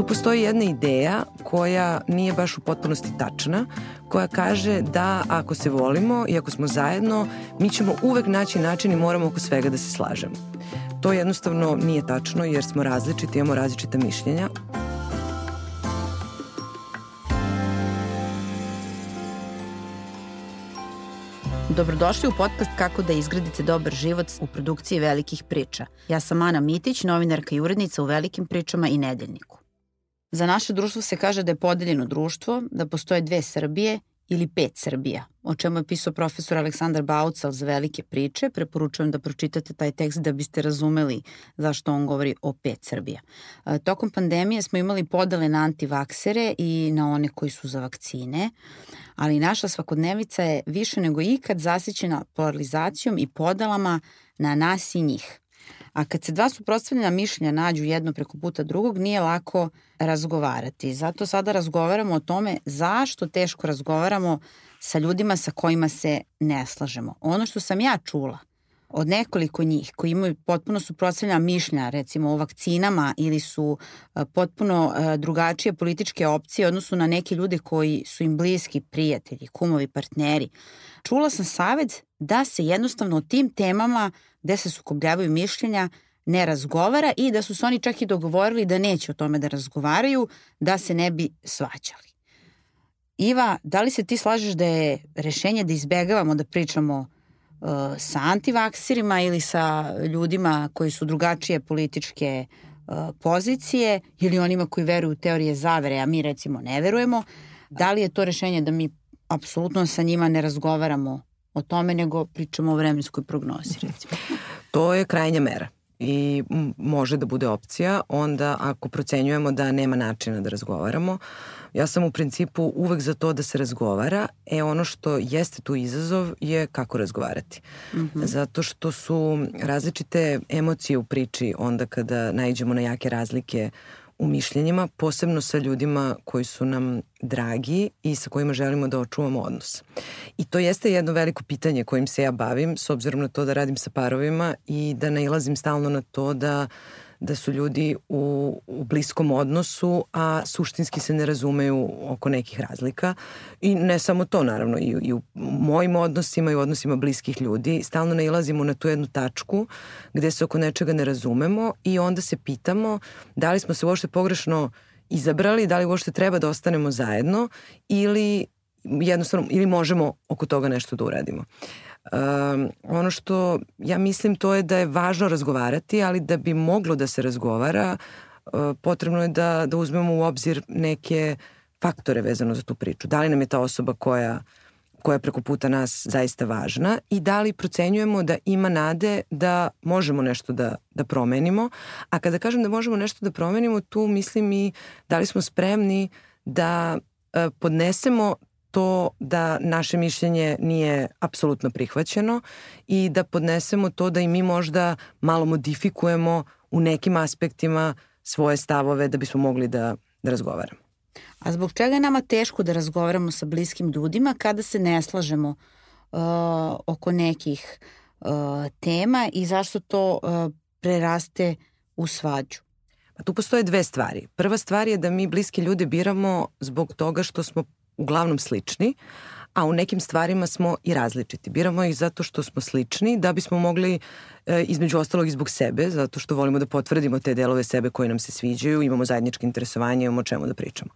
Tu postoji jedna ideja koja nije baš u potpunosti tačna, koja kaže da ako se volimo i ako smo zajedno, mi ćemo uvek naći način i moramo oko svega da se slažemo. To jednostavno nije tačno jer smo različiti, imamo različita mišljenja. Dobrodošli u podcast Kako da izgradite dobar život u produkciji velikih priča. Ja sam Ana Mitić, novinarka i urednica u Velikim pričama i Nedeljniku. Za naše društvo se kaže da je podeljeno društvo, da postoje dve Srbije ili pet Srbija, o čemu je pisao profesor Aleksandar Baucal za velike priče. Preporučujem da pročitate taj tekst da biste razumeli zašto on govori o pet Srbija. E, tokom pandemije smo imali podele na antivaksere i na one koji su za vakcine, ali naša svakodnevica je više nego ikad zasićena polarizacijom i podelama na nas i njih. A kad se dva suprotstavljena mišljenja nađu jedno preko puta drugog, nije lako razgovarati. Zato sada razgovaramo o tome zašto teško razgovaramo sa ljudima sa kojima se ne slažemo. Ono što sam ja čula od nekoliko njih koji imaju potpuno suprotstavljena mišlja recimo o vakcinama ili su e, potpuno e, drugačije političke opcije odnosu na neke ljude koji su im bliski prijatelji, kumovi, partneri. Čula sam savet da se jednostavno o tim temama gde se sukobljavaju mišljenja ne razgovara i da su se oni čak i dogovorili da neće o tome da razgovaraju, da se ne bi svađali. Iva, da li se ti slažeš da je rešenje da izbegavamo da pričamo uh, sa antivaksirima ili sa ljudima koji su drugačije političke uh, pozicije ili onima koji veruju u teorije zavere, a mi recimo ne verujemo, da li je to rešenje da mi apsolutno sa njima ne razgovaramo o tome, nego pričamo o vremenskoj prognozi, recimo. to je krajnja mera i može da bude opcija onda ako procenjujemo da nema načina da razgovaramo. Ja sam u principu uvek za to da se razgovara, e ono što jeste tu izazov je kako razgovarati. Mm -hmm. Zato što su različite emocije u priči onda kada najđemo na jake razlike u mišljenjima, posebno sa ljudima koji su nam dragi i sa kojima želimo da očuvamo odnos. I to jeste jedno veliko pitanje kojim se ja bavim, s obzirom na to da radim sa parovima i da nailazim stalno na to da da su ljudi u, u bliskom odnosu, a suštinski se ne razumeju oko nekih razlika. I ne samo to, naravno, i, i u mojim odnosima i u odnosima bliskih ljudi stalno nailazimo na tu jednu tačku gde se oko nečega ne razumemo i onda se pitamo da li smo se uopšte pogrešno izabrali, da li uopšte treba da ostanemo zajedno ili jednostavno ili možemo oko toga nešto da uradimo. Um, ono što ja mislim to je da je važno razgovarati, ali da bi moglo da se razgovara, uh, potrebno je da, da uzmemo u obzir neke faktore vezano za tu priču. Da li nam je ta osoba koja koja je preko puta nas zaista važna i da li procenjujemo da ima nade da možemo nešto da, da promenimo. A kada kažem da možemo nešto da promenimo, tu mislim i da li smo spremni da uh, podnesemo to da naše mišljenje nije apsolutno prihvaćeno i da podnesemo to da i mi možda malo modifikujemo u nekim aspektima svoje stavove da bismo mogli da, da razgovaramo. A zbog čega je nama teško da razgovaramo sa bliskim ljudima kada se ne slažemo uh, oko nekih uh, tema i zašto to uh, preraste u svađu? Pa tu postoje dve stvari. Prva stvar je da mi bliske ljude biramo zbog toga što smo uglavnom slični, a u nekim stvarima smo i različiti. Biramo ih zato što smo slični, da bismo mogli e, između ostalog i zbog sebe, zato što volimo da potvrdimo te delove sebe koji nam se sviđaju, imamo zajedničke interesovanje, imamo o čemu da pričamo.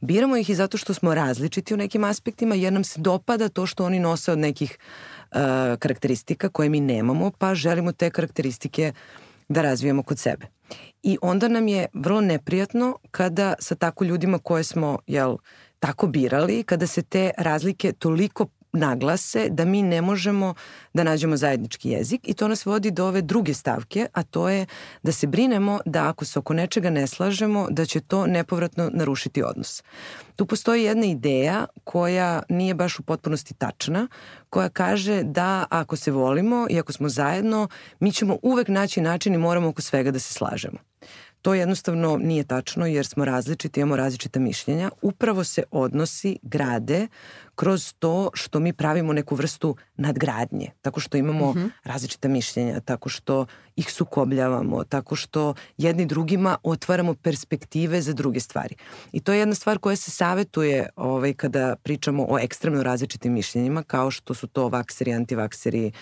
Biramo ih i zato što smo različiti u nekim aspektima, jer nam se dopada to što oni nose od nekih e, karakteristika koje mi nemamo, pa želimo te karakteristike da razvijemo kod sebe. I onda nam je vrlo neprijatno kada sa tako ljudima koje smo, jel, tako birali, kada se te razlike toliko naglase da mi ne možemo da nađemo zajednički jezik i to nas vodi do ove druge stavke, a to je da se brinemo da ako se oko nečega ne slažemo, da će to nepovratno narušiti odnos. Tu postoji jedna ideja koja nije baš u potpunosti tačna, koja kaže da ako se volimo i ako smo zajedno, mi ćemo uvek naći način i moramo oko svega da se slažemo. To jednostavno nije tačno jer smo različiti, imamo različita mišljenja. Upravo se odnosi grade kroz to što mi pravimo neku vrstu nadgradnje, tako što imamo uh mhm. -huh. različita mišljenja, tako što ih sukobljavamo, tako što jedni drugima otvaramo perspektive za druge stvari. I to je jedna stvar koja se savetuje ovaj, kada pričamo o ekstremno različitim mišljenjima, kao što su to vakseri, antivakseri,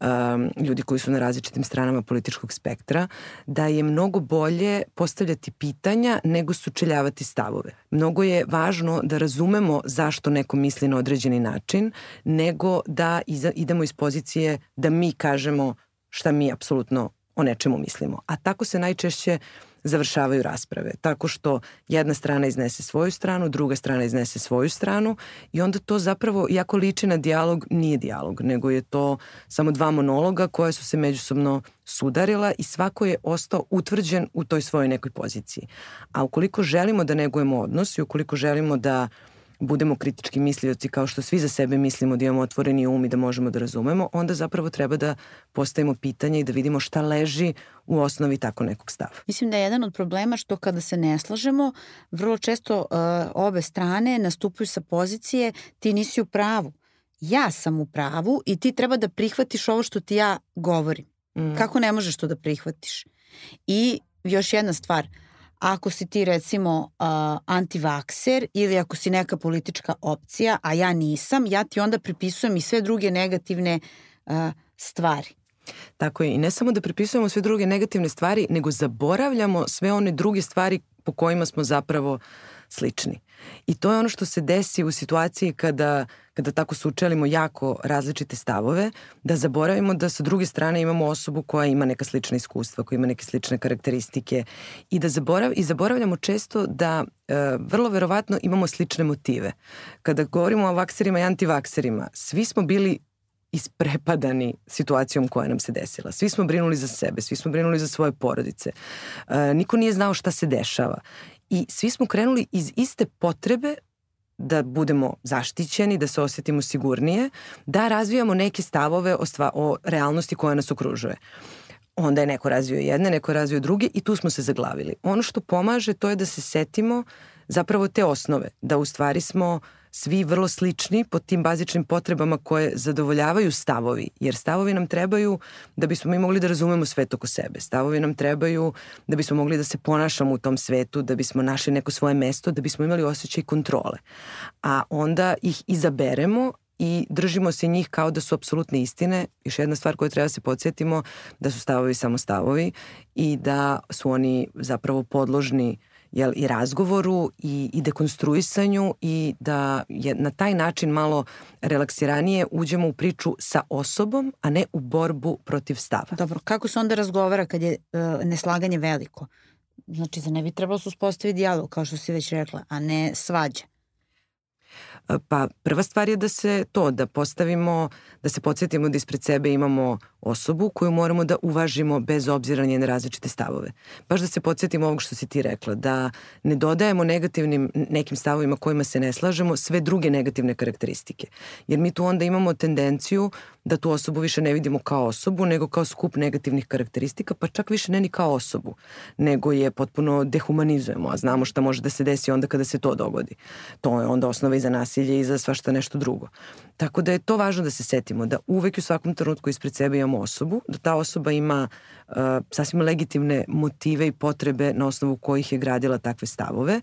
um, ljudi koji su na različitim stranama političkog spektra, da je mnogo bolje postavljati pitanja nego sučeljavati stavove. Mnogo je važno da razumemo zašto neko misli na određeni način, nego da idemo iz pozicije da mi kažemo šta mi apsolutno o nečemu mislimo. A tako se najčešće završavaju rasprave. Tako što jedna strana iznese svoju stranu, druga strana iznese svoju stranu i onda to zapravo, jako liči na dijalog, nije dijalog, nego je to samo dva monologa koje su se međusobno sudarila i svako je ostao utvrđen u toj svojoj nekoj poziciji. A ukoliko želimo da negujemo odnos i ukoliko želimo da uh, budemo kritički mislioci kao što svi za sebe mislimo da imamo otvoreni um i da možemo da razumemo, onda zapravo treba da postavimo pitanje i da vidimo šta leži u osnovi tako nekog stava. Mislim da je jedan od problema što kada se ne slažemo, vrlo često uh, obe strane nastupaju sa pozicije ti nisi u pravu. Ja sam u pravu i ti treba da prihvatiš ovo što ti ja govorim. Mm. Kako ne možeš to da prihvatiš? I još jedna stvar, uh, ako si ti recimo uh, antivakser ili ako si neka politička opcija, a ja nisam, ja ti onda pripisujem i sve druge negativne uh, stvari. Tako je, i ne samo da pripisujemo sve druge negativne stvari, nego zaboravljamo sve one druge stvari po kojima smo zapravo slični. I to je ono što se desi u situaciji kada, kada tako sučelimo jako različite stavove, da zaboravimo da sa druge strane imamo osobu koja ima neka slična iskustva, koja ima neke slične karakteristike i da zaborav, i zaboravljamo često da e, vrlo verovatno imamo slične motive. Kada govorimo o vakserima i antivakserima, svi smo bili isprepadani situacijom koja nam se desila. Svi smo brinuli za sebe, svi smo brinuli za svoje porodice. E, niko nije znao šta se dešava. I svi smo krenuli iz iste potrebe da budemo zaštićeni, da se osjetimo sigurnije, da razvijamo neke stavove o, stva, o realnosti koja nas okružuje. Onda je neko razvio jedne, neko razvio druge i tu smo se zaglavili. Ono što pomaže to je da se setimo zapravo te osnove, da u stvari smo uh, svi vrlo slični po tim bazičnim potrebama koje zadovoljavaju stavovi, jer stavovi nam trebaju da bismo mi mogli da razumemo svet oko sebe. Stavovi nam trebaju da bismo mogli da se ponašamo u tom svetu, da bismo našli neko svoje mesto, da bismo imali osjećaj kontrole. A onda ih izaberemo i držimo se njih kao da su apsolutne istine. Još jedna stvar koju treba da se podsjetimo da su stavovi samo stavovi i da su oni zapravo podložni uh, jel, i razgovoru i, i dekonstruisanju i da je na taj način malo relaksiranije uđemo u priču sa osobom, a ne u borbu protiv stava. Dobro, kako se onda razgovara kad je uh, neslaganje veliko? Znači, za ne bi trebalo se uspostaviti dijalog, kao što si već rekla, a ne svađa. Pa prva stvar je da se to, da postavimo, da se podsjetimo da ispred sebe imamo osobu koju moramo da uvažimo bez obzira na njene različite stavove. Baš da se podsjetimo ovog što si ti rekla, da ne dodajemo negativnim nekim stavovima kojima se ne slažemo sve druge negativne karakteristike. Jer mi tu onda imamo tendenciju da tu osobu više ne vidimo kao osobu, nego kao skup negativnih karakteristika, pa čak više ne ni kao osobu, nego je potpuno dehumanizujemo, a znamo šta može da se desi onda kada se to dogodi. To je onda osnova i za nasilje i za svašta nešto drugo. Tako da je to važno da se setimo, da uvek u svakom trenutku ispred sebe imamo osobu, da ta osoba ima uh, sasvim legitimne motive i potrebe na osnovu kojih je gradila takve stavove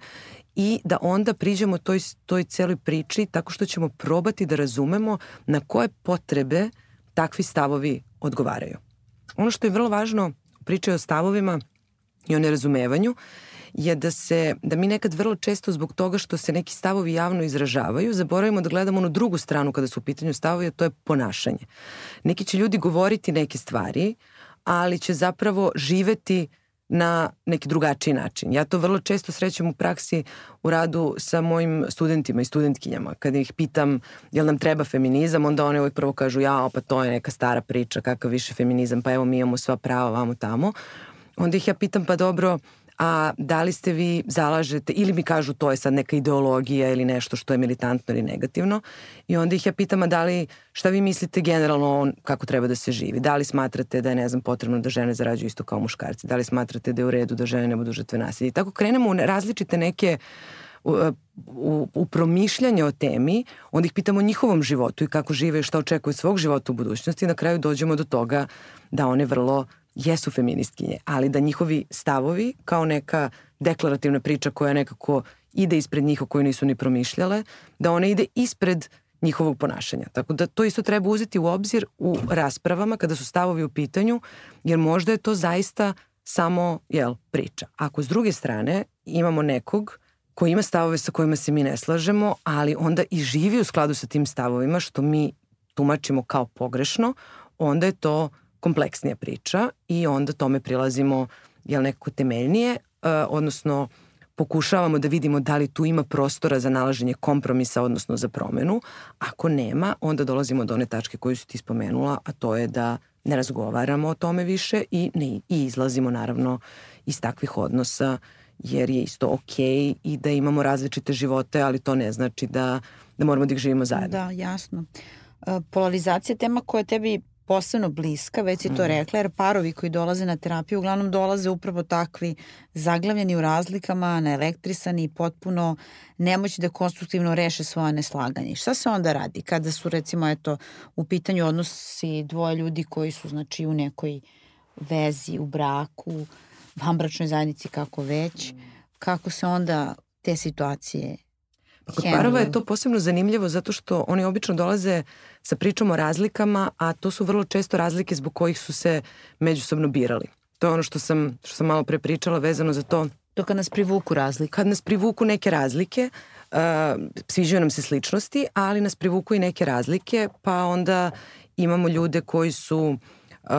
i da onda priđemo toj, toj celoj priči tako što ćemo probati da razumemo na koje potrebe takvi stavovi odgovaraju. Ono što je vrlo važno u priči o stavovima i o nerazumevanju je da se, da mi nekad vrlo često zbog toga što se neki stavovi javno izražavaju, zaboravimo da gledamo onu drugu stranu kada su u pitanju stavovi, a to je ponašanje. Neki će ljudi govoriti neke stvari, ali će zapravo živeti na neki drugačiji način. Ja to vrlo često srećem u praksi u radu sa mojim studentima i studentkinjama. Kada ih pitam jel nam treba feminizam, onda one uvijek prvo kažu ja, pa to je neka stara priča, kakav više feminizam, pa evo mi imamo sva prava vamo tamo. Onda ih ja pitam pa dobro, a da li ste vi zalažete ili mi kažu to je sad neka ideologija ili nešto što je militantno ili negativno i onda ih ja pitam a da li šta vi mislite generalno on, kako treba da se živi? Da li smatrate da je ne znam potrebno da žene zarađuju isto kao muškarci? Da li smatrate da je u redu da žene ne budu žrtve nasilja? I tako krenemo u različite neke u, u, u promišljanje o temi, onda ih pitamo o njihovom životu i kako žive i šta očekuju svog života u budućnosti i na kraju dođemo do toga da one vrlo jesu feministkinje, ali da njihovi stavovi kao neka deklarativna priča koja nekako ide ispred njih o kojoj nisu ni promišljale, da ona ide ispred njihovog ponašanja. Tako da to isto treba uzeti u obzir u raspravama kada su stavovi u pitanju, jer možda je to zaista samo jel, priča. Ako s druge strane imamo nekog koji ima stavove sa kojima se mi ne slažemo, ali onda i živi u skladu sa tim stavovima, što mi tumačimo kao pogrešno, onda je to kompleksnija priča i onda tome prilazimo jel, nekako temeljnije, uh, odnosno pokušavamo da vidimo da li tu ima prostora za nalaženje kompromisa, odnosno za promenu. Ako nema, onda dolazimo do one tačke koju si ti spomenula, a to je da ne razgovaramo o tome više i, ne, i izlazimo naravno iz takvih odnosa jer je isto ok i da imamo različite živote, ali to ne znači da, da moramo da ih živimo zajedno. Da, jasno. E, polarizacija tema koja tebi posebno bliska, već si to mhm. rekla, jer parovi koji dolaze na terapiju uglavnom dolaze upravo takvi zaglavljeni u razlikama, naelektrisani i potpuno nemoći da konstruktivno reše svoje neslaganje. Šta se onda radi kada su recimo eto u pitanju odnosi dvoje ljudi koji su znači u nekoj vezi, u braku, vanbračnoj zajednici kako već, kako se onda te situacije Pa kod parova je to posebno zanimljivo zato što oni obično dolaze sa pričom o razlikama, a to su vrlo često razlike zbog kojih su se međusobno birali. To je ono što sam, što sam malo pre pričala vezano za to. To kad nas privuku razlike. Kad nas privuku neke razlike, uh, sviđaju nam se sličnosti, ali nas privuku i neke razlike, pa onda imamo ljude koji su uh,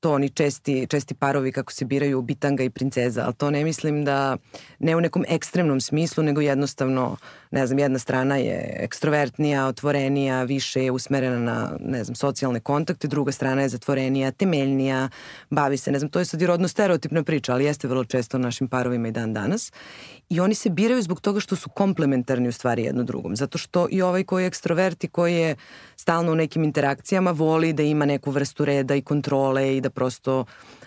to oni česti, česti parovi kako se biraju bitanga i princeza, ali to ne mislim da, ne u nekom ekstremnom smislu, nego jednostavno, ne znam, jedna strana je ekstrovertnija, otvorenija, više je usmerena na, ne znam, socijalne kontakte, druga strana je zatvorenija, temeljnija, bavi se, ne znam, to je sad i rodno stereotipna priča, ali jeste vrlo često našim parovima i dan danas. I oni se biraju zbog toga što su komplementarni u stvari jedno drugom. Zato što i ovaj koji je ekstrovert i koji je stalno u nekim interakcijama voli da ima neku vrstu reda i kontrole i da prosto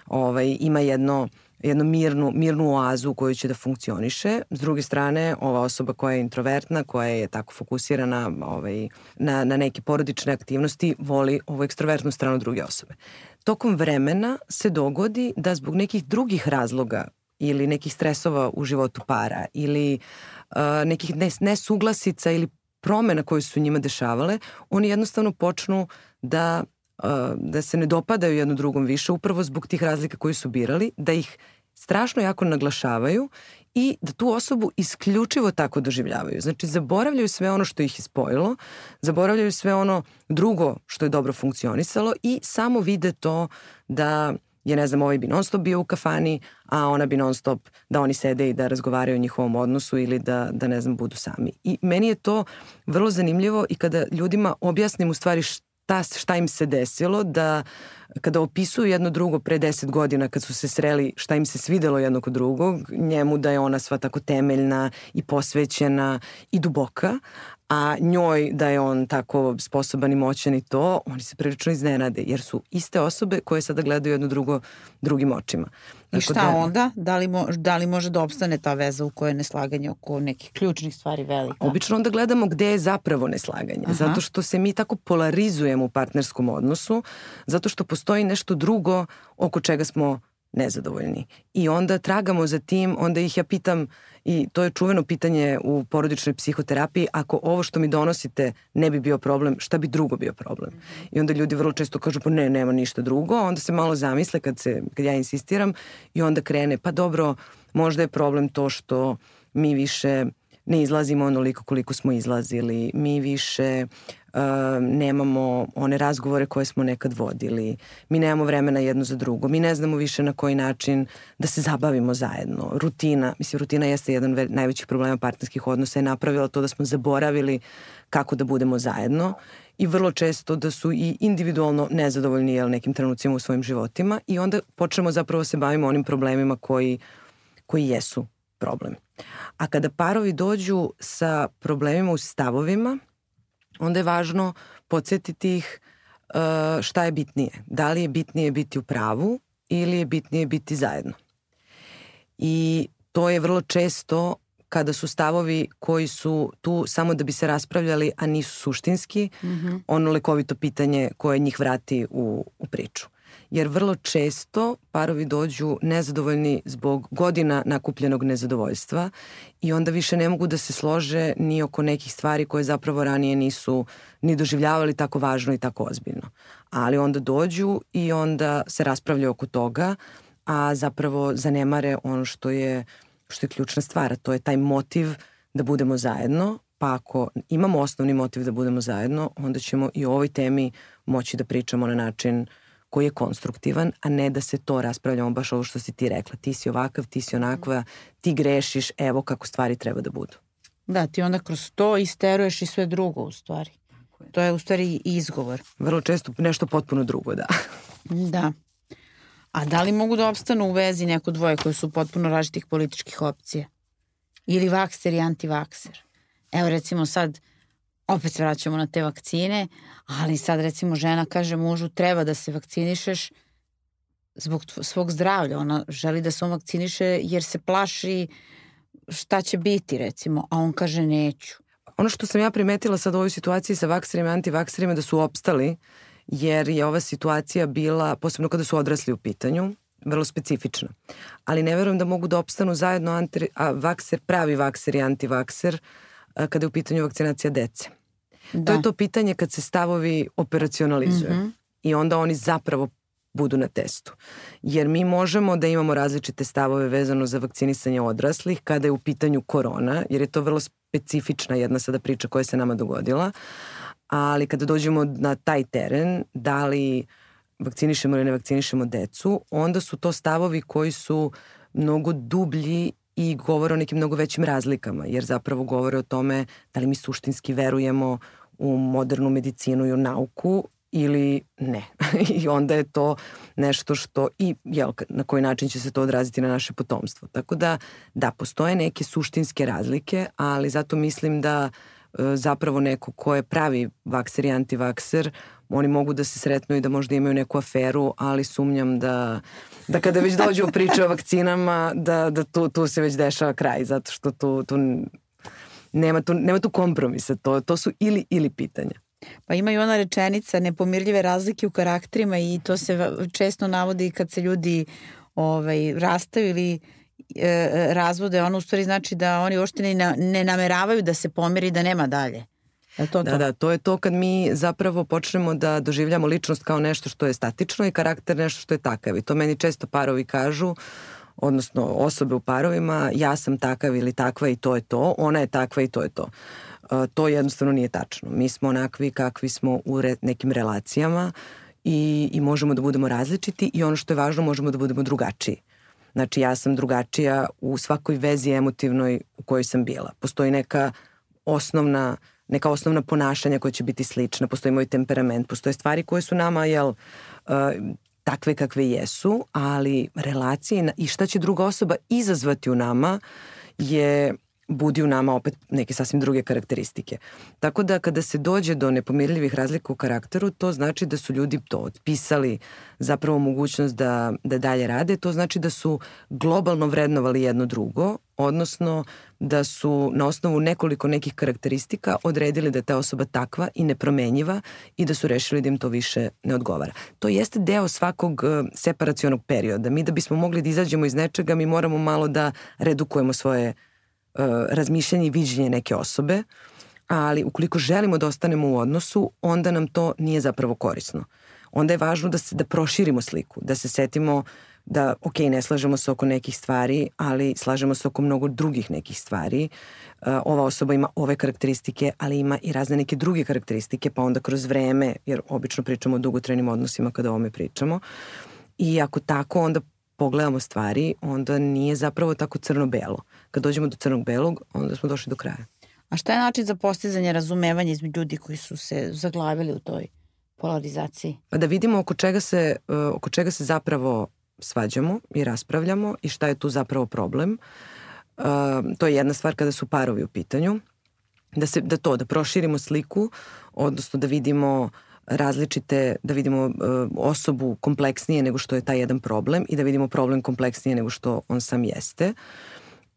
ovaj, ima jedno jednu mirnu, mirnu oazu u kojoj će da funkcioniše. S druge strane, ova osoba koja je introvertna, koja je tako fokusirana ovaj, na, na neke porodične aktivnosti, voli ovu ekstrovertnu stranu druge osobe. Tokom vremena se dogodi da zbog nekih drugih razloga ili nekih stresova u životu para ili uh, nekih nesuglasica ili promena koje su njima dešavale, oni jednostavno počnu da da se ne dopadaju jedno drugom više upravo zbog tih razlika koje su birali, da ih strašno jako naglašavaju i da tu osobu isključivo tako doživljavaju. Znači, zaboravljaju sve ono što ih je spojilo, zaboravljaju sve ono drugo što je dobro funkcionisalo i samo vide to da je, ne znam, ovaj bi non stop bio u kafani, a ona bi non stop da oni sede i da razgovaraju o njihovom odnosu ili da, da ne znam, budu sami. I meni je to vrlo zanimljivo i kada ljudima objasnim u stvari šta, šta im se desilo, da kada opisuju jedno drugo pre deset godina kad su se sreli šta im se svidelo jedno kod drugog, njemu da je ona sva tako temeljna i posvećena i duboka, a njoj da je on tako sposoban i moćan i to, oni se prilično iznenade, jer su iste osobe koje sada gledaju jedno drugo drugim očima. I šta da, onda? Da li, mo, da li može da opstane ta veza u kojoj je neslaganje oko nekih ključnih stvari velika? Obično onda gledamo gde je zapravo neslaganje. Aha. Zato što se mi tako polarizujemo u partnerskom odnosu, zato što postoji nešto drugo oko čega smo nezadovoljni. I onda tragamo za tim, onda ih ja pitam i to je čuveno pitanje u porodičnoj psihoterapiji, ako ovo što mi donosite ne bi bio problem, šta bi drugo bio problem? I onda ljudi vrlo često kažu pa ne, nema ništa drugo, onda se malo zamisle kad, se, kad ja insistiram i onda krene, pa dobro, možda je problem to što mi više ne izlazimo onoliko koliko smo izlazili, mi više uh, nemamo one razgovore koje smo nekad vodili, mi nemamo vremena jedno za drugo, mi ne znamo više na koji način da se zabavimo zajedno. Rutina, mislim, rutina jeste jedan ve, najvećih problema partnerskih odnosa je napravila to da smo zaboravili kako da budemo zajedno i vrlo često da su i individualno nezadovoljni jel, nekim trenucima u svojim životima i onda počnemo zapravo se bavimo onim problemima koji, koji jesu problem. A kada parovi dođu sa problemima u stavovima, onda je važno podsjetiti ih uh, šta je bitnije. Da li je bitnije biti u pravu ili je bitnije biti zajedno. I to je vrlo često kada su stavovi koji su tu samo da bi se raspravljali, a nisu suštinski, mm -hmm. ono lekovito pitanje koje njih vrati u, u priču jer vrlo često parovi dođu nezadovoljni zbog godina nakupljenog nezadovoljstva i onda više ne mogu da se slože ni oko nekih stvari koje zapravo ranije nisu ni doživljavali tako važno i tako ozbiljno. Ali onda dođu i onda se raspravljaju oko toga, a zapravo zanemare ono što je, što je ključna stvar, a to je taj motiv da budemo zajedno, pa ako imamo osnovni motiv da budemo zajedno, onda ćemo i o ovoj temi moći da pričamo na način uh, koji je konstruktivan, a ne da se to raspravljamo baš ovo što si ti rekla. Ti si ovakav, ti si onakva, ti grešiš, evo kako stvari treba da budu. Da, ti onda kroz to isteruješ i sve drugo u stvari. To je u stvari izgovor. Vrlo često nešto potpuno drugo, da. Da. A da li mogu da opstanu u vezi neko dvoje koje su potpuno različitih političkih opcija? Ili vakser i antivakser? Evo recimo sad opet se vraćamo na te vakcine, ali sad recimo žena kaže mužu treba da se vakcinišeš zbog svog zdravlja. Ona želi da se on vakciniše jer se plaši šta će biti recimo, a on kaže neću. Ono što sam ja primetila sad u ovoj situaciji sa vakserima i antivakserima da su opstali jer je ova situacija bila, posebno kada su odrasli u pitanju, vrlo specifična. Ali ne verujem da mogu da opstanu zajedno anti, a, vakser, pravi vakser i antivakser kada je u pitanju vakcinacija dece. Da. To je to pitanje kad se stavovi operacionalizuju. Mm -hmm. I onda oni zapravo budu na testu. Jer mi možemo da imamo različite stavove vezano za vakcinisanje odraslih kada je u pitanju korona, jer je to vrlo specifična jedna sada priča koja se nama dogodila. Ali kada dođemo na taj teren, da li vakcinišemo ili ne vakcinišemo decu, onda su to stavovi koji su mnogo dublji i govore o nekim mnogo većim razlikama, jer zapravo govore o tome da li mi suštinski verujemo u modernu medicinu i u nauku ili ne. I onda je to nešto što i jel, na koji način će se to odraziti na naše potomstvo. Tako da, da, postoje neke suštinske razlike, ali zato mislim da e, zapravo neko ko je pravi vakser i antivakser, oni mogu da se sretnu i da možda imaju neku aferu, ali sumnjam da, da kada već dođu priče o vakcinama, da, da tu, tu se već dešava kraj, zato što tu, tu nema tu, nema tu kompromisa, to, to su ili ili pitanja. Pa ima i ona rečenica nepomirljive razlike u karakterima i to se često navodi kad se ljudi ovaj, rastaju ili e, razvode, ono u stvari znači da oni uopšte ne, ne nameravaju da se pomiri da nema dalje. Je to da, to? da, to je to kad mi zapravo počnemo da doživljamo ličnost kao nešto što je statično i karakter nešto što je takav. I to meni često parovi kažu, odnosno osobe u parovima, ja sam takav ili takva i to je to, ona je takva i to je to. Uh, to jednostavno nije tačno. Mi smo onakvi kakvi smo u nekim relacijama i, i možemo da budemo različiti i ono što je važno možemo da budemo drugačiji. Znači ja sam drugačija u svakoj vezi emotivnoj u kojoj sam bila. Postoji neka osnovna neka osnovna ponašanja koja će biti slična, postoji moj temperament, postoje stvari koje su nama, jel, uh, takve kakve jesu, ali relacije i šta će druga osoba izazvati u nama je budi u nama opet neke sasvim druge karakteristike. Tako da kada se dođe do nepomirljivih razlika u karakteru, to znači da su ljudi to otpisali zapravo mogućnost da, da dalje rade. To znači da su globalno vrednovali jedno drugo, odnosno da su na osnovu nekoliko nekih karakteristika odredili da je ta osoba takva i nepromenjiva i da su rešili da im to više ne odgovara. To jeste deo svakog e, separacionog perioda. Mi da bismo mogli da izađemo iz nečega, mi moramo malo da redukujemo svoje uh, razmišljanje i viđenje neke osobe, ali ukoliko želimo da ostanemo u odnosu, onda nam to nije zapravo korisno. Onda je važno da se da proširimo sliku, da se setimo da, ok, ne slažemo se oko nekih stvari, ali slažemo se oko mnogo drugih nekih stvari. Uh, ova osoba ima ove karakteristike, ali ima i razne neke druge karakteristike, pa onda kroz vreme, jer obično pričamo o dugotrenim odnosima kada o ome pričamo, i ako tako, onda pogledamo stvari, onda nije zapravo tako crno-belo. Kad dođemo do crnog-belog, onda smo došli do kraja. A šta je način za postizanje razumevanja između ljudi koji su se zaglavili u toj polarizaciji? Pa da vidimo oko čega se, uh, oko čega se zapravo svađamo i raspravljamo i šta je tu zapravo problem. Uh, to je jedna stvar kada su parovi u pitanju. Da, se, da to, da proširimo sliku, odnosno da vidimo različite, da vidimo uh, osobu kompleksnije nego što je taj jedan problem i da vidimo problem kompleksnije nego što on sam jeste.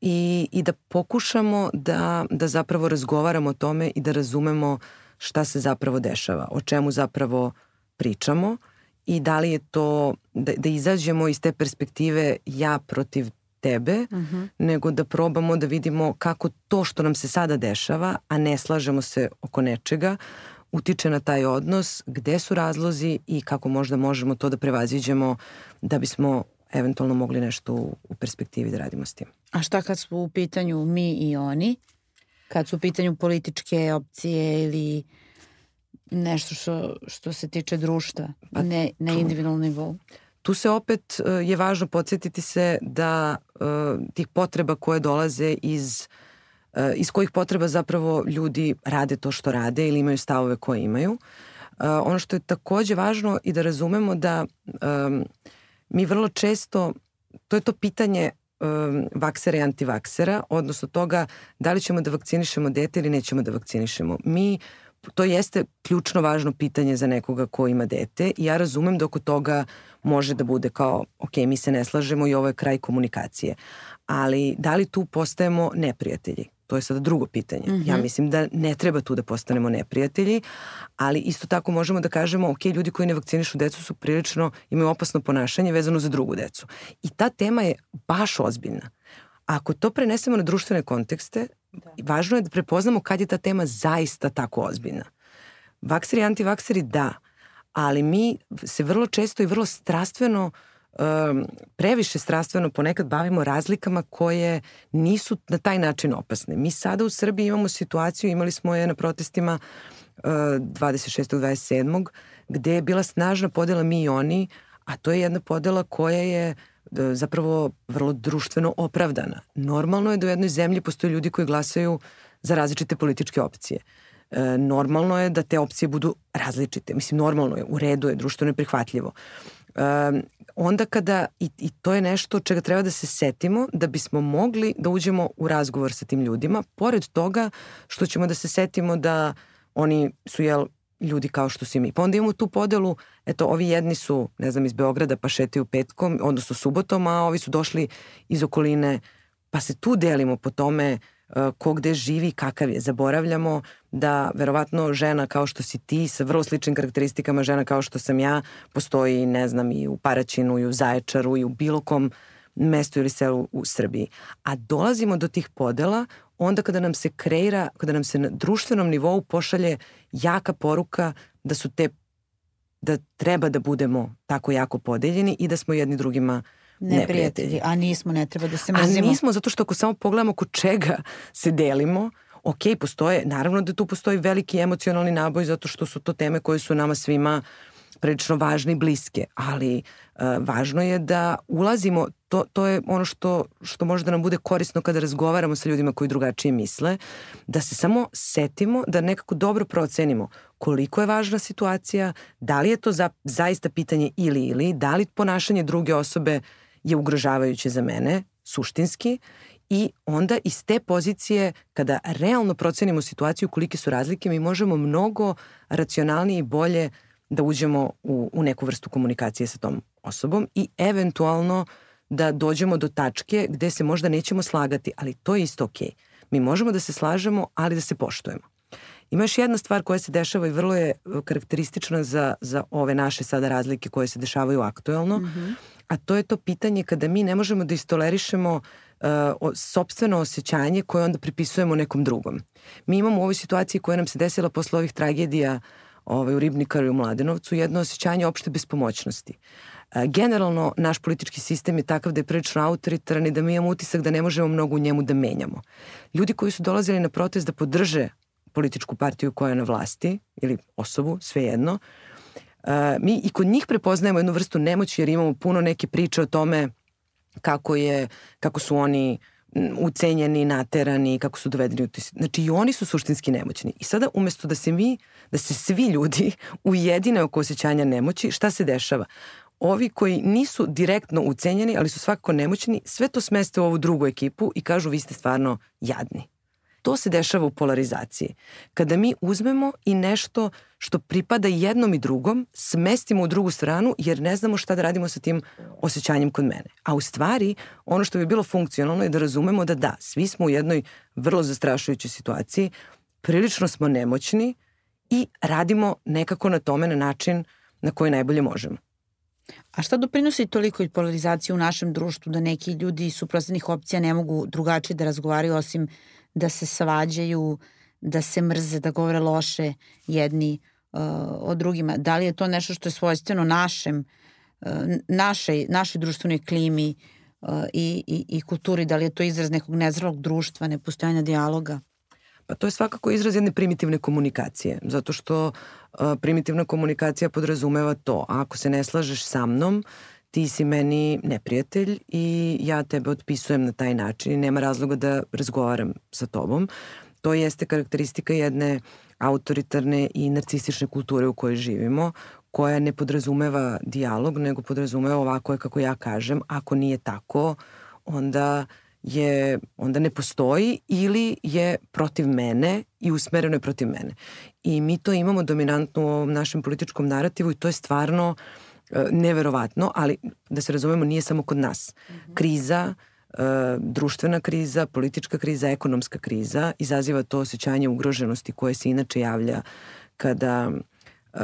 i, i da pokušamo da, da zapravo razgovaramo o tome i da razumemo šta se zapravo dešava, o čemu zapravo pričamo i da li je to, da, da izađemo iz te perspektive ja protiv tebe, uh mhm. -huh. nego da probamo da vidimo kako to što nam se sada dešava, a ne slažemo se oko nečega, utiče na taj odnos, gde su razlozi i kako možda možemo to da prevaziđemo da bismo eventualno mogli nešto u, u perspektivi da radimo s tim. A šta kad su u pitanju mi i oni? Kad su u pitanju političke opcije ili nešto što, što se tiče društva, pa, ne na individualnom nivou? Tu se opet uh, je važno podsjetiti se da uh, tih potreba koje dolaze iz uh, iz kojih potreba zapravo ljudi rade to što rade ili imaju stavove koje imaju. Uh, ono što je takođe važno i da razumemo da mi vrlo često, to je to pitanje vaksera i antivaksera, odnosno toga da li ćemo da vakcinišemo dete ili nećemo da vakcinišemo. Mi to jeste ključno važno pitanje za nekoga ko ima dete i ja razumem da oko toga može da bude kao, ok, mi se ne slažemo i ovo je kraj komunikacije. Ali da li tu postajemo neprijatelji? To je sada drugo pitanje. Mm -hmm. Ja mhm. mislim da ne treba tu da postanemo neprijatelji, ali isto tako možemo da kažemo, ok, ljudi koji ne vakcinišu decu su prilično, imaju opasno ponašanje vezano za drugu decu. I ta tema je baš ozbiljna. Ako to prenesemo na društvene kontekste, da. važno je da prepoznamo kad je ta tema zaista tako ozbiljna. Vakseri antivakseri da, ali mi se vrlo često i vrlo strastveno um, previše strastveno ponekad bavimo razlikama koje nisu na taj način opasne. Mi sada u Srbiji imamo situaciju, imali smo je na protestima uh, 26. 27. gde je bila snažna podela mi i oni, a to je jedna podela koja je Da, zapravo vrlo društveno opravdana. Normalno je da u jednoj zemlji postoje ljudi koji glasaju za različite političke opcije. E, normalno je da te opcije budu različite. Mislim, normalno je, u redu je, društveno je prihvatljivo. E, onda kada, i, i to je nešto čega treba da se setimo, da bismo mogli da uđemo u razgovor sa tim ljudima, pored toga što ćemo da se setimo da oni su, jel, ljudi kao što si mi. Pa onda imamo tu podelu, eto, ovi jedni su, ne znam, iz Beograda pa šetaju petkom, odnosno subotom, a ovi su došli iz okoline, pa se tu delimo po tome uh, ko gde živi, kakav je. Zaboravljamo da verovatno žena kao što si ti, sa vrlo sličnim karakteristikama žena kao što sam ja, postoji, ne znam, i u Paraćinu, i u Zaječaru, i u bilo kom mestu ili selu u Srbiji. A dolazimo do tih podela onda kada nam se kreira, kada nam se na društvenom nivou pošalje jaka poruka da su te da treba da budemo tako jako podeljeni i da smo jedni drugima neprijatelji. A nismo, ne treba da se mrzimo. A nismo, zato što ako samo pogledamo kod čega se delimo, ok, postoje, naravno da tu postoji veliki emocionalni naboj zato što su to teme koje su nama svima prilično važne i bliske, ali uh, važno je da ulazimo, to, to je ono što, što može da nam bude korisno kada razgovaramo sa ljudima koji drugačije misle, da se samo setimo, da nekako dobro procenimo koliko je važna situacija, da li je to za, zaista pitanje ili ili, da li ponašanje druge osobe je ugrožavajuće za mene, suštinski, i onda iz te pozicije, kada realno procenimo situaciju, kolike su razlike, mi možemo mnogo racionalnije i bolje da uđemo u, u neku vrstu komunikacije sa tom osobom i eventualno da dođemo do tačke gde se možda nećemo slagati, ali to je isto okej. Okay. Mi možemo da se slažemo, ali da se poštujemo. Ima još jedna stvar koja se dešava i vrlo je karakteristična za, za ove naše sada razlike koje se dešavaju aktuelno, mm -hmm. a to je to pitanje kada mi ne možemo da istolerišemo uh, o, sobstveno osjećanje koje onda pripisujemo nekom drugom. Mi imamo u ovoj situaciji koja nam se desila posle ovih tragedija uh, ovaj, u Ribnikaru i u Mladenovcu, jedno osjećanje opšte bespomoćnosti. E, generalno, naš politički sistem je takav da je prilično autoritaran i da mi imamo utisak da ne možemo mnogo u njemu da menjamo. Ljudi koji su dolazili na protest da podrže političku partiju koja je na vlasti, ili osobu, svejedno, e, mi i kod njih prepoznajemo jednu vrstu nemoći jer imamo puno neke priče o tome kako je, kako su oni uh, ucenjeni, naterani, kako su dovedeni u tis... Znači i oni su suštinski nemoćni. I sada umesto da se mi, da se svi ljudi ujedine oko osjećanja nemoći, šta se dešava? Ovi koji nisu direktno ucenjeni, ali su svakako nemoćni, sve to smeste u ovu drugu ekipu i kažu vi ste stvarno jadni. To se dešava u polarizaciji. Kada mi uzmemo i nešto što pripada jednom i drugom, smestimo u drugu stranu jer ne znamo šta da radimo sa tim osjećanjem kod mene. A u stvari, ono što bi bilo funkcionalno je da razumemo da da, svi smo u jednoj vrlo zastrašujućoj situaciji, prilično smo nemoćni i radimo nekako na tome na način na koji najbolje možemo. A šta doprinosi toliko i polarizaciji u našem društvu da neki ljudi iz suprotstavnih opcija ne mogu drugačije da razgovaraju osim da se svađaju, da se mrze, da govore loše jedni uh, o drugima? Da li je to nešto što je svojstveno našem, uh, našej, našoj društvenoj klimi uh, i, i, i kulturi? Da li je to izraz nekog nezralog društva, nepostojanja dijaloga? Pa to je svakako izraz jedne primitivne komunikacije, zato što a, primitivna komunikacija podrazumeva to, ako se ne slažeš sa mnom, ti si meni neprijatelj i ja tebe otpisujem na taj način i nema razloga da razgovaram sa tobom. To jeste karakteristika jedne autoritarne i narcistične kulture u kojoj živimo, koja ne podrazumeva dijalog, nego podrazumeva ovako je kako ja kažem. Ako nije tako, onda je, onda ne postoji ili je protiv mene i usmereno je protiv mene. I mi to imamo dominantno u ovom našem političkom narativu i to je stvarno e, neverovatno, ali da se razumemo nije samo kod nas. Mhm. Kriza, e, društvena kriza, politička kriza, ekonomska kriza izaziva to osjećanje ugroženosti koje se inače javlja kada uh,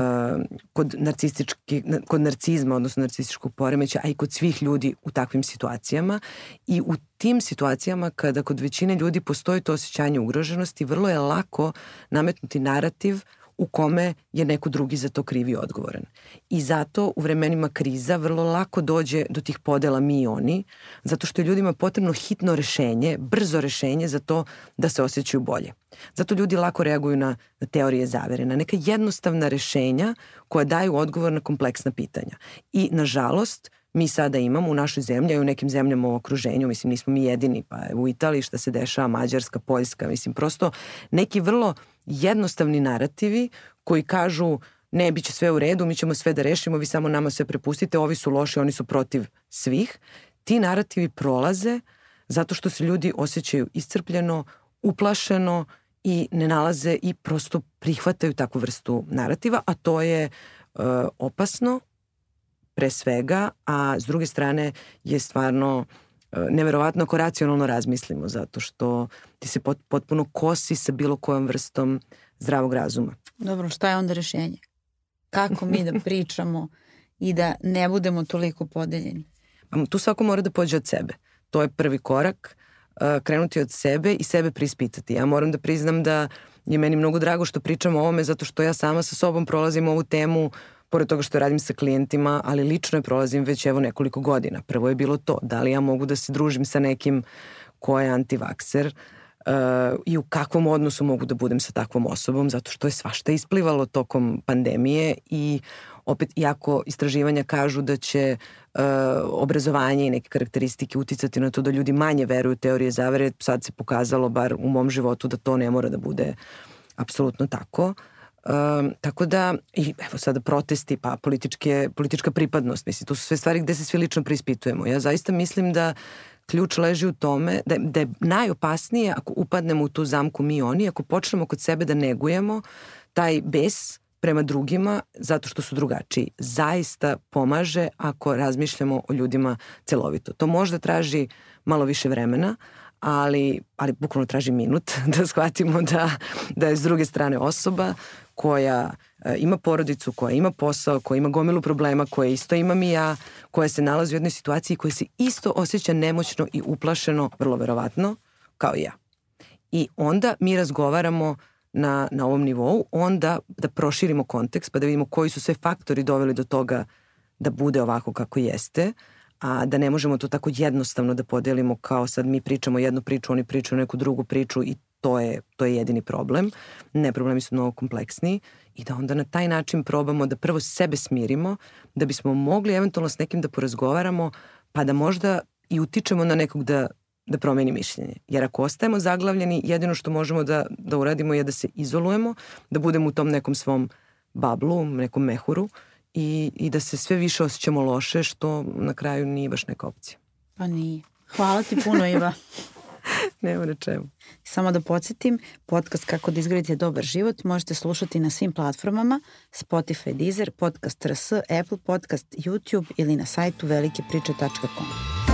kod, narcistički, kod narcizma, odnosno narcističkog poremeća, a i kod svih ljudi u takvim situacijama. I u tim situacijama kada kod većine ljudi postoji to osjećanje ugroženosti, vrlo je lako nametnuti narativ uh, u kome je neko drugi za to krivi odgovoran. I zato u vremenima kriza vrlo lako dođe do tih podela mi i oni, zato što je ljudima potrebno hitno rešenje, brzo rešenje za to da se osjećaju bolje. Zato ljudi lako reaguju na, na teorije zavere, na neka jednostavna rešenja koja daju odgovor na kompleksna pitanja. I, nažalost, mi sada imamo u našoj zemlji, i u nekim zemljama u okruženju, mislim nismo mi jedini, pa u Italiji šta se dešava, Mađarska, Poljska, mislim prosto neki vrlo jednostavni narativi koji kažu ne, bit će sve u redu, mi ćemo sve da rešimo, vi samo nama sve prepustite, ovi su loši, oni su protiv svih. Ti narativi prolaze zato što se ljudi osjećaju iscrpljeno, uplašeno i ne nalaze i prosto prihvataju takvu vrstu narativa, a to je e, opasno pre svega, a s druge strane je stvarno neverovatno ako racionalno razmislimo, zato što ti se pot, potpuno kosi sa bilo kojom vrstom zdravog razuma. Dobro, šta je onda rešenje? Kako mi da pričamo i da ne budemo toliko podeljeni? Tu svako mora da pođe od sebe. To je prvi korak, e, krenuti od sebe i sebe prispitati. Ja moram da priznam da je meni mnogo drago što pričam o ovome zato što ja sama sa sobom prolazim ovu temu uh, pored toga što radim sa klijentima, ali lično je prolazim već evo nekoliko godina. Prvo je bilo to, da li ja mogu da se družim sa nekim ko je antivakser uh, i u kakvom odnosu mogu da budem sa takvom osobom, zato što je svašta isplivalo tokom pandemije i opet, iako istraživanja kažu da će uh, obrazovanje i neke karakteristike uticati na to da ljudi manje veruju teorije zavere, sad se pokazalo, bar u mom životu, da to ne mora da bude apsolutno tako. Um, tako da, i evo sada protesti, pa političke, politička pripadnost, mislim, to su sve stvari gde se svi lično preispitujemo. Ja zaista mislim da ključ leži u tome da, da je najopasnije ako upadnemo u tu zamku mi oni, ako počnemo kod sebe da negujemo taj bes prema drugima zato što su drugačiji. Zaista pomaže ako razmišljamo o ljudima celovito. To možda traži malo više vremena, ali, ali bukvalno traži minut da shvatimo da, da je s druge strane osoba koja e, ima porodicu, koja ima posao, koja ima gomilu problema, koja isto imam i ja, koja se nalazi u jednoj situaciji koja se isto osjeća nemoćno i uplašeno, vrlo verovatno, kao i ja. I onda mi razgovaramo na, na ovom nivou, onda da proširimo kontekst pa da vidimo koji su sve faktori doveli do toga da bude ovako kako jeste, a da ne možemo to tako jednostavno da podelimo kao sad mi pričamo jednu priču, oni pričaju neku drugu priču i to je, to je jedini problem. Ne, problemi su mnogo kompleksniji i da onda na taj način probamo da prvo sebe smirimo, da bismo mogli eventualno s nekim da porazgovaramo, pa da možda i utičemo na nekog da, da promeni mišljenje. Jer ako ostajemo zaglavljeni, jedino što možemo da, da uradimo je da se izolujemo, da budemo u tom nekom svom bablu, nekom mehuru i, i da se sve više osjećamo loše, što na kraju nije baš neka opcija. Pa nije. Hvala ti puno, Iva. Nema na čemu. Samo da podsjetim, podcast Kako da izgradite dobar život možete slušati na svim platformama Spotify, Deezer, Podcast RS, Apple Podcast, YouTube ili na sajtu velikepriče.com.